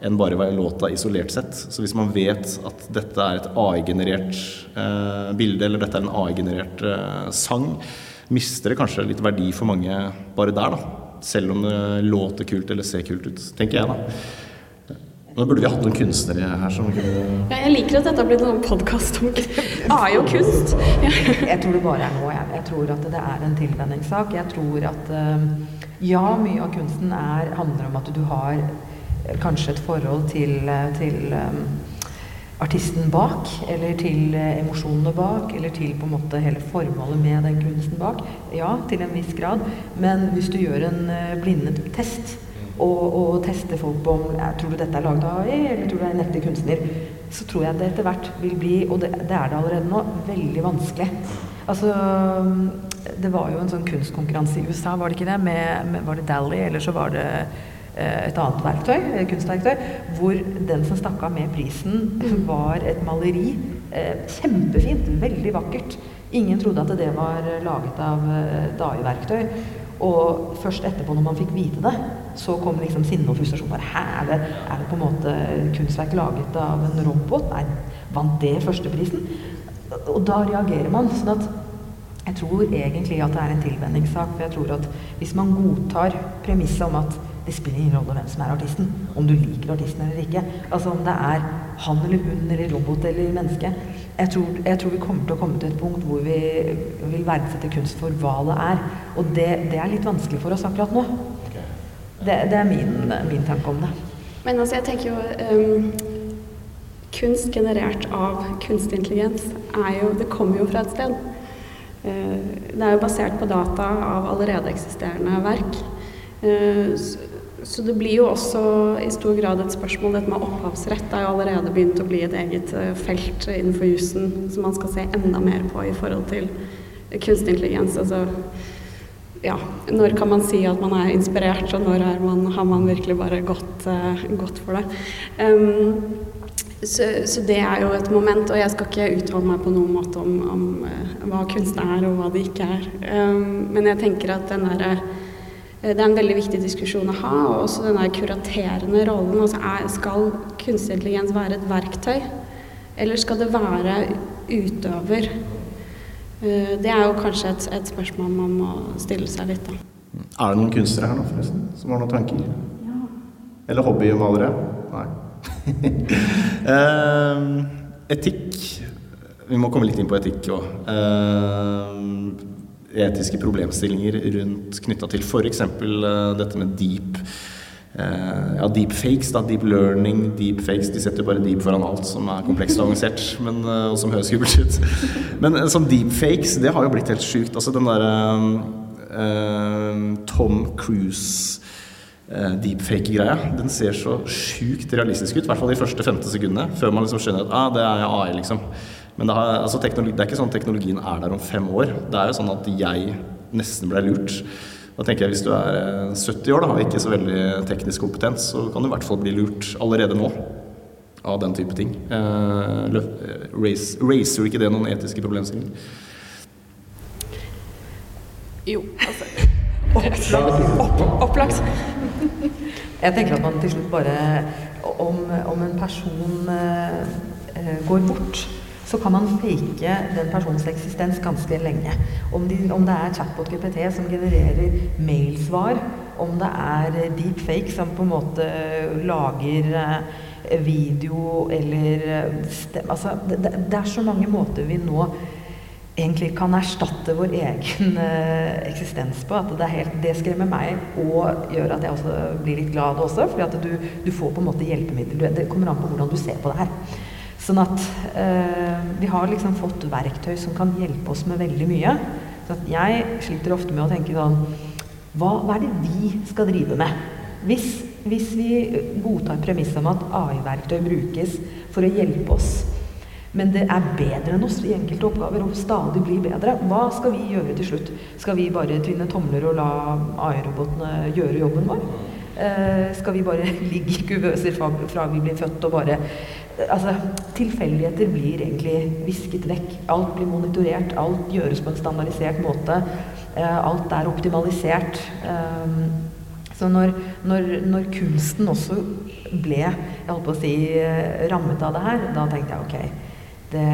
enn bare låta isolert sett. Så hvis man vet at dette er et AI-generert eh, bilde, eller dette er en AI-generert eh, sang, mister det kanskje litt verdi for mange bare der, da. Selv om det låter kult eller ser kult ut, tenker jeg, da. Nå burde vi hatt noen kunstnere her som kunne ja, Jeg liker at dette har blitt en podkast om AI og kunst. Ja. Jeg tror det bare er nå. Jeg, jeg tror at det er en tilvenningssak. Jeg tror at uh, ja, mye av kunsten er, handler om at du har kanskje et forhold til, til um, artisten bak, eller til uh, emosjonene bak, eller til på en måte hele formålet med den kunsten bak. Ja, til en viss grad. Men hvis du gjør en blindet blindetest og, og tester folk på om tror du dette er laget av AI, eller tror du det er en ekte kunstner, så tror jeg det etter hvert vil bli, og det, det er det allerede nå, veldig vanskelig. Altså Det var jo en sånn kunstkonkurranse i USA, var det ikke det? Med, med, var det Dally, eller så var det eh, et annet verktøy, kunstverktøy, hvor den som stakk av med prisen, var et maleri. Eh, kjempefint, veldig vakkert. Ingen trodde at det var laget av eh, DAI-verktøy. Og først etterpå, når man fikk vite det, så kom liksom sinne og frustrasjon. Bare, Hæ, er det, er det på en måte kunstverk laget av en robot? Nei, vant det førsteprisen? Og da reagerer man. sånn at jeg tror egentlig at det er en tilvenningssak. For jeg tror at hvis man godtar premisset om at det spiller ingen rolle hvem som er artisten, om du liker artisten eller ikke, altså om det er han eller hun eller robot eller menneske jeg tror, jeg tror vi kommer til å komme til et punkt hvor vi vil verdsette kunst for hva det er. Og det, det er litt vanskelig for oss akkurat nå. Det, det er min, min, tanke om det. Men altså, jeg tenker jo um, Kunst generert av kunstig intelligens er jo Det kommer jo fra et sted. Uh, det er jo basert på data av allerede eksisterende verk. Uh, så det blir jo også i stor grad et spørsmål. Dette med opphavsrett er jo allerede begynt å bli et eget eh, felt innenfor jussen som man skal se enda mer på i forhold til kunstig intelligens. Altså, ja, når kan man si at man er inspirert, og når man, har man virkelig bare gått, uh, gått for det? Um, så, så, det er jo et moment, og jeg skal ikke uttale meg på noen måte om, om uh, hva kunst er og hva det ikke er. Um, men jeg tenker at den derre Eh, det er en veldig viktig diskusjon å ha. Og også denne kuraterende rollen. Altså er, skal kunstig intelligens være et verktøy, eller skal det være utøver? Eh, det er jo kanskje et, et spørsmål man må stille seg litt, da. Er det noen kunstnere her nå, forresten, som har noen tanker? Ja. Eller hobbymalere? Nei. uh, etikk. Vi må komme litt inn på etikk òg. Uh, etiske problemstillinger rundt knytta til f.eks. Uh, eh, dette med deep uh, ja, deepfakes, da, deep learning, deepfakes. De setter jo bare deep foran alt som er komplekst og avansert, men, uh, og som høres skummelt ut. Men uh, sånn deepfakes, det har jo blitt helt sjukt. Altså den derre Tom Cruise deepfake-greia. Den ser så sjukt realistisk ut, i hvert fall de første 15 sekundene, før man liksom skjønner at ah, det er AI, liksom. Men det, har, altså, det, er ikke sånn at teknologien er der om fem år. Det er jo sånn at jeg nesten ble lurt. Da tenker jeg Hvis du er 70 eh, år da, og ikke så veldig teknisk kompetent, så kan du i hvert fall bli lurt allerede nå av den type ting. Eh, race, racer ikke det noen etiske problemstillinger? Jo, altså Opplagt. Jeg tenker at man til slutt bare Om, om en person eh, går bort så kan man fake den personens eksistens ganske lenge. Om, de, om det er chatbot GPT som genererer mailsvar, om det er deepfake som på en måte lager eh, video eller eh, stem, altså, det, det, er så mange måter vi nå egentlig kan erstatte vår egen eksistens på. At det, helt, det, skremmer meg og gjør at jeg også blir litt glad også. fordi du, du får på en måte hjelpemidler. Det kommer an på hvordan du ser på det her. Sånn at eh, vi har liksom fått verktøy som kan hjelpe oss med veldig mye. Så jeg sliter ofte med å tenke sånn hva, hva, er det vi skal drive med? Hvis, hvis vi godtar premisset om at AI-verktøy brukes for å hjelpe oss, men det er bedre enn oss i enkelte oppgaver og stadig blir bedre, hva skal vi gjøre til slutt? Skal vi bare tvinne tomler og la AI-robotene gjøre jobben vår? Eh, skal vi bare ligge i kuvøser fra, fra vi blir født og bare Altså, tilfeldigheter blir egentlig visket vekk. Alt blir monitorert, alt gjøres på en standardisert måte. Uh, alt er optimalisert. Um, så når, når, når, kunsten også ble jeg holdt på å si, rammet av det her, da tenkte jeg ok, det,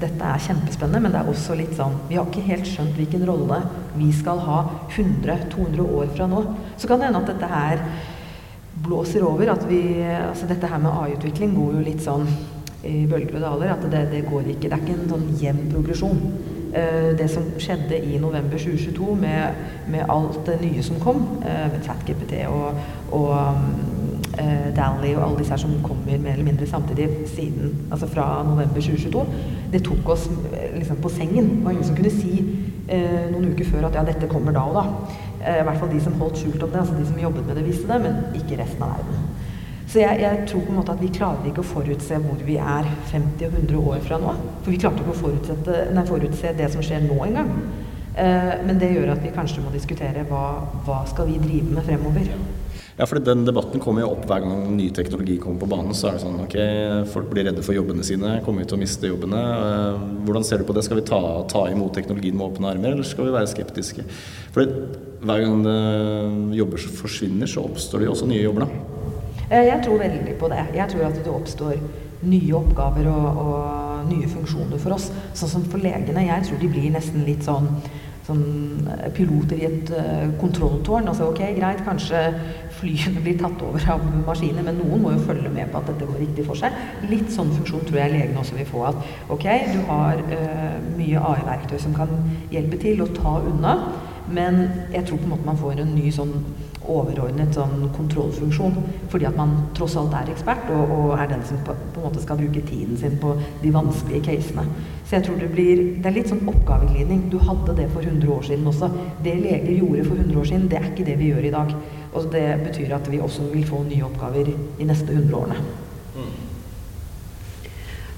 dette er kjempespennende, men det er også litt sånn Vi har ikke helt skjønt hvilken rolle vi skal ha 100-200 år fra nå. Så kan det hende at dette her blåser over. At vi, altså dette her med AI-utvikling går jo litt sånn i bølger og daler. At det, det, går ikke. Det er ikke en sånn jevn progresjon. Uh, det som skjedde i november 2022 med, med alt det nye som kom, uh, med ChatGPT og, og eh, Dally og alle disse her som kommer mer eller mindre samtidig siden, altså fra november 2022, det tok oss eh, liksom på sengen. Det var ingen som kunne si eh, noen uker før at ja, dette kommer da og da. Eh, I hvert fall de som holdt skjult om det, altså de som jobbet med det, visste det, men ikke resten av verden. Så jeg, jeg, tror på en måte at vi klarer ikke å forutse hvor vi er 50 og 100 år fra nå. For vi klarte ikke å nei, forutse det som skjer nå engang. Eh, men det gjør at vi kanskje må diskutere hva, hva skal vi drive med fremover. Ja, for den debatten kommer jo opp hver gang ny teknologi kommer på banen. Så er det sånn ok, folk blir redde for jobbene sine, kommer vi til å miste jobbene? Eh, hvordan ser du på det? Skal vi ta, ta imot teknologien med åpne armer, eller skal vi være skeptiske? For hver gang jobber forsvinner, så oppstår det jo også nye jobber, da. Eh, jeg tror veldig på det. Jeg tror at det oppstår nye oppgaver og, og nye funksjoner for oss. Sånn som for legene. Jeg tror de blir nesten litt sånn sånn eh, piloter i et uh, kontrolltårn. Altså ok, greit, kanskje flyene blir tatt over av maskiner, men noen må jo følge med på at dette går riktig for seg. Litt sånn funksjon tror jeg legene også vil få. At ok, du har uh, mye AI-verktøy som kan hjelpe til å ta unna, men jeg tror på en måte man får en ny sånn overordnet sånn kontrollfunksjon. Fordi at man tross alt er ekspert og, og er den som på, på, en måte skal bruke tiden sin på de vanskelige casene. Så jeg tror det blir Det er litt sånn oppgaveglidning. Du hadde det for 100 år siden også. Det leger gjorde for 100 år siden, det er ikke det vi gjør i dag. Og det betyr at vi også vil få nye oppgaver de neste 100 årene. Mm.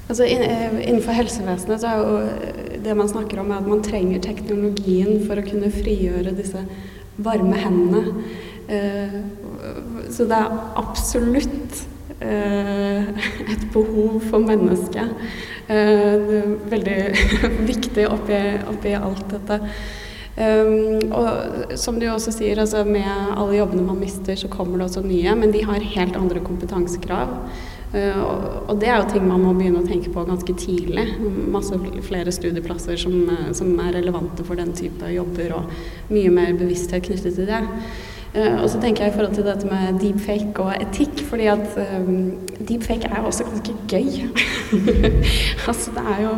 Altså, innenfor helsevesenet så er jo det man snakker om, er at man trenger teknologien for å kunne frigjøre disse varme hendene. Eh, så det er absolutt eh, et behov for mennesket. Eh, veldig viktig oppi, oppi alt dette. Um, og som du også sier, altså med alle jobbene man mister, så kommer det også nye, men de har helt andre kompetansekrav. Uh, og, det er jo ting man må begynne å tenke på ganske tidlig. Masse flere studieplasser som, som er relevante for den type jobber, og mye mer bevissthet knyttet til det. Uh, og så tenker jeg i forhold til dette med deepfake og etikk, fordi at um, deepfake er også ganske gøy. altså det er jo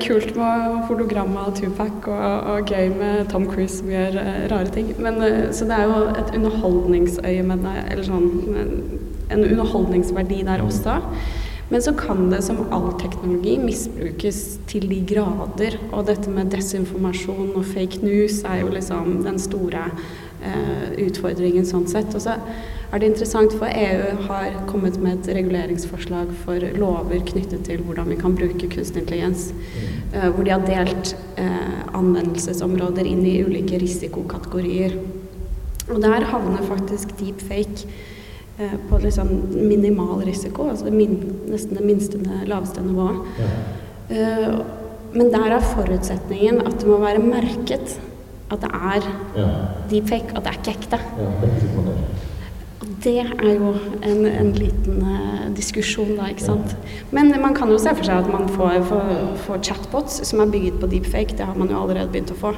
kult med hologram av Tupac og, og, gøy med Tom Cruise som gjør uh, rare ting. Men, så det er jo et underholdningsøye med det, eller sånn en underholdningsverdi der også. Men så kan det som all teknologi misbrukes til de grader. Og dette med desinformasjon og fake news er jo liksom den store Eh, utfordringen sånn sett. Og så er det interessant, for EU har kommet med et reguleringsforslag for lover knyttet til hvordan vi kan bruke kunstig intelligens. Eh, hvor de har delt eh, anvendelsesområder inn i ulike risikokategorier. Og der havner faktisk deepfake på liksom minimal risiko, altså det min, nesten det minste, laveste nivået. Ja. Men der er forutsetningen at det må være merket at det er ja. deepfake, at det er ikke ekte. Ja, det er jo en, en liten uh, diskusjon, da, ikke sant. Men man kan jo se for seg at man får, får, får, chatbots som er bygget på deepfake, det har man jo allerede begynt å få,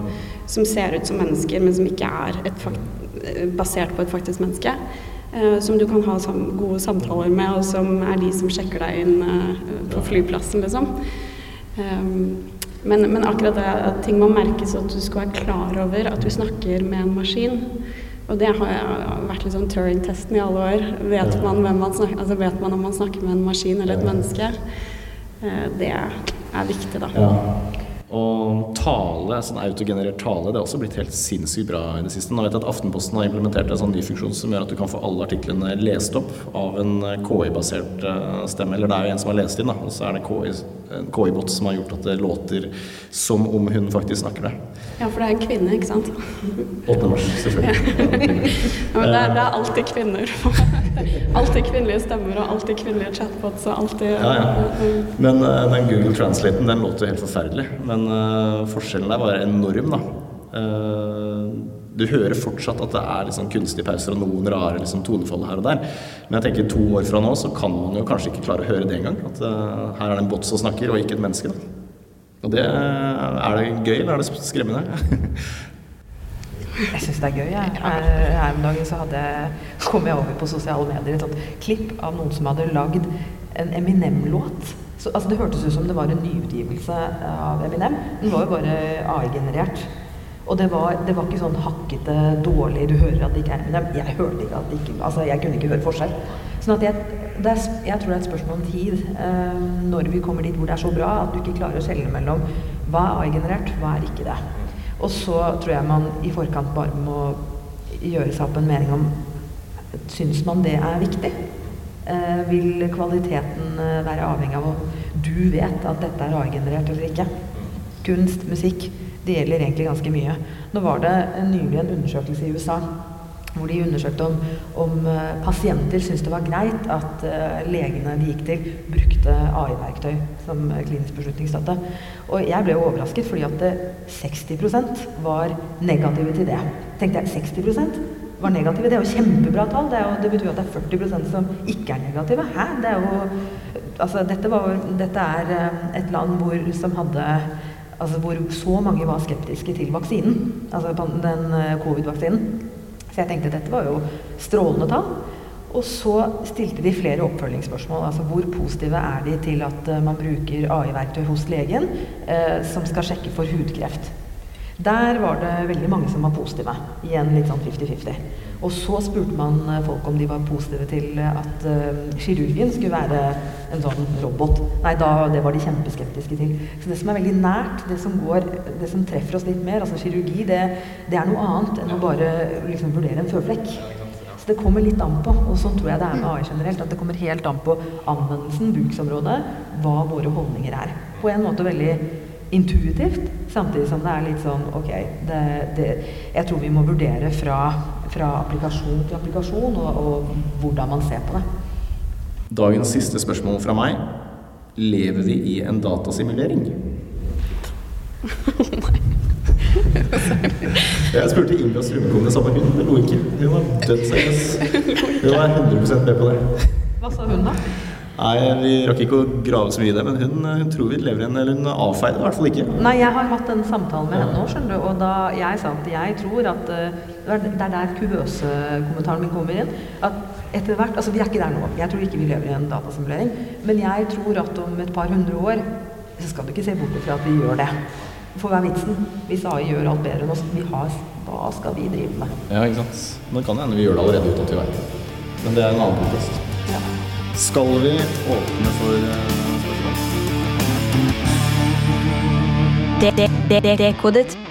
som ser ut som mennesker, men som ikke er eh, basert på et faktisk menneske. Uh, som du kan ha sam gode samtaler med, og som er de som sjekker deg inn uh, på flyplassen, liksom. Um, men, men, akkurat det at ting må merkes, og at du skal være klar over at du snakker med en maskin. Og det har vært liksom Turing-testen i alle år. Vet man, man snakker, altså vet man, om man snakker med en maskin eller et menneske? Eh, det er viktig, da. Ja. Og tale, sånn autogenerert tale, det har også blitt helt sinnssykt bra i det siste. Nå vet jeg at Aftenposten har implementert en sånn ny funksjon som gjør at du kan få alle artiklene lest opp av en eh, KI-basert eh, stemme. Eller det er jo en som har lest inn, da, og så er det KI, en KI-bot som har gjort at det låter som om hun faktisk snakker det. Ja, for det er en kvinne, ikke sant? 8. mars, selvfølgelig. Ja. ja, men det er, det er, alltid kvinner. alltid kvinnelige stemmer og alltid kvinnelige chatbots og alltid ja, ja. Men uh, den Google Translaten, den låter jo helt forferdelig. Men men uh, forskjellen der var enorm, da. Uh, du hører fortsatt at det er liksom kunstige pauser og noen rare liksom, tonefall her og der. Men jeg tenker to år fra nå så kan man jo kanskje ikke klare å høre det engang. At uh, her er det en bot som snakker, og ikke et menneske. Da. Og det Er det gøy, eller er det skremmende? jeg syns det er gøy. Jeg. Her om dagen så hadde, kom jeg over på sosiale medier et sånt klipp av noen som hadde lagd en Eminem-låt altså, det hørtes ut som det var en nyutgivelse av Eminem. Den var jo bare AI-generert. Og det var, det var, ikke sånn hakkete, dårlig Du hører at det ikke er Men jeg, jeg hørte ikke at det ikke Altså, jeg kunne ikke høre forskjell. Sånn at jeg, er, jeg tror det er et spørsmål om tid eh, når vi kommer dit hvor det er så bra at du ikke klarer å skjelne mellom hva er AI-generert, hva er ikke det. Og så tror jeg man i forkant bare må gjøre seg opp en mening om Syns man det er viktig? Eh, vil kvaliteten eh, være avhengig av om du vet at dette er AI-generert eller ikke? Kunst, musikk det gjelder egentlig ganske mye. Nå var det nylig en undersøkelse i USA hvor de undersøkte om, om uh, pasienter syntes det var greit at uh, legene de gikk til, brukte AI-verktøy som uh, klinisk beslutningsstøtte. Og jeg ble jo overrasket fordi at 60% var negative til det. Tenkte jeg 60% var negative. Det er jo kjempebra tall. Det, jo, det betyr at det er 40% som ikke er negative. Hæ? Det er jo Altså, dette, var, dette er et land hvor, som hadde altså hvor så mange var skeptiske til vaksinen, altså den eh, covid-vaksinen. Så jeg tenkte at dette var jo strålende tall. Og så stilte de flere oppfølgingsspørsmål. Altså hvor positive er de til at eh, man bruker AI-verktøy hos legen eh, som skal sjekke for hudkreft. Der var det veldig mange som var positive. Igjen litt sånn 50-50. Og så spurte man eh, folk om de var positive til at uh, kirurgen skulle være en sånn robot. Nei, da, det var de kjempeskeptiske til. Så det som er veldig nært, det som, går, det som treffer oss litt mer, altså kirurgi, det, det er noe annet enn å bare liksom, vurdere en føflekk. Så det kommer litt an på, og sånn tror jeg det er med AI generelt, at det kommer helt an på anvendelsen, bruksområdet, hva våre holdninger er. På en måte veldig intuitivt, samtidig som det er litt sånn ok det, det, Jeg tror vi må vurdere fra, fra applikasjon til applikasjon, og, og, hvordan man ser på det. Dagens siste spørsmål fra meg. Lever vi i en datasimulering? Nei. jeg spurte Inga Strømke om det samme. Hun lo ikke. Hun var dødt seriøs. Hun var 100 med på det. Hva sa hun, da? Nei, Vi rakk ikke å grave så mye i det, men hun, hun tror vi lever i en Eller hun avfeide det i hvert fall ikke. Nei, jeg har hatt en samtale med henne nå, skjønner du, og da jeg sa at jeg tror at uh, Det er der kuvøsekommentaren min kommer inn. At etter hvert Altså, vi er ikke der nå. Jeg tror ikke vi lever i en datasimulering. Men jeg tror at om et par hundre år så skal du ikke se bort fra at vi gjør det. For hva er vitsen? Hvis AI gjør alt bedre enn oss, vi har, hva skal vi drive med? Ja, ikke sant. Men det kan hende vi gjør det allerede uten at vi vet det. Men det er en annen podkast. Ja. Skal vi åpne for spørsmål? Dekodet.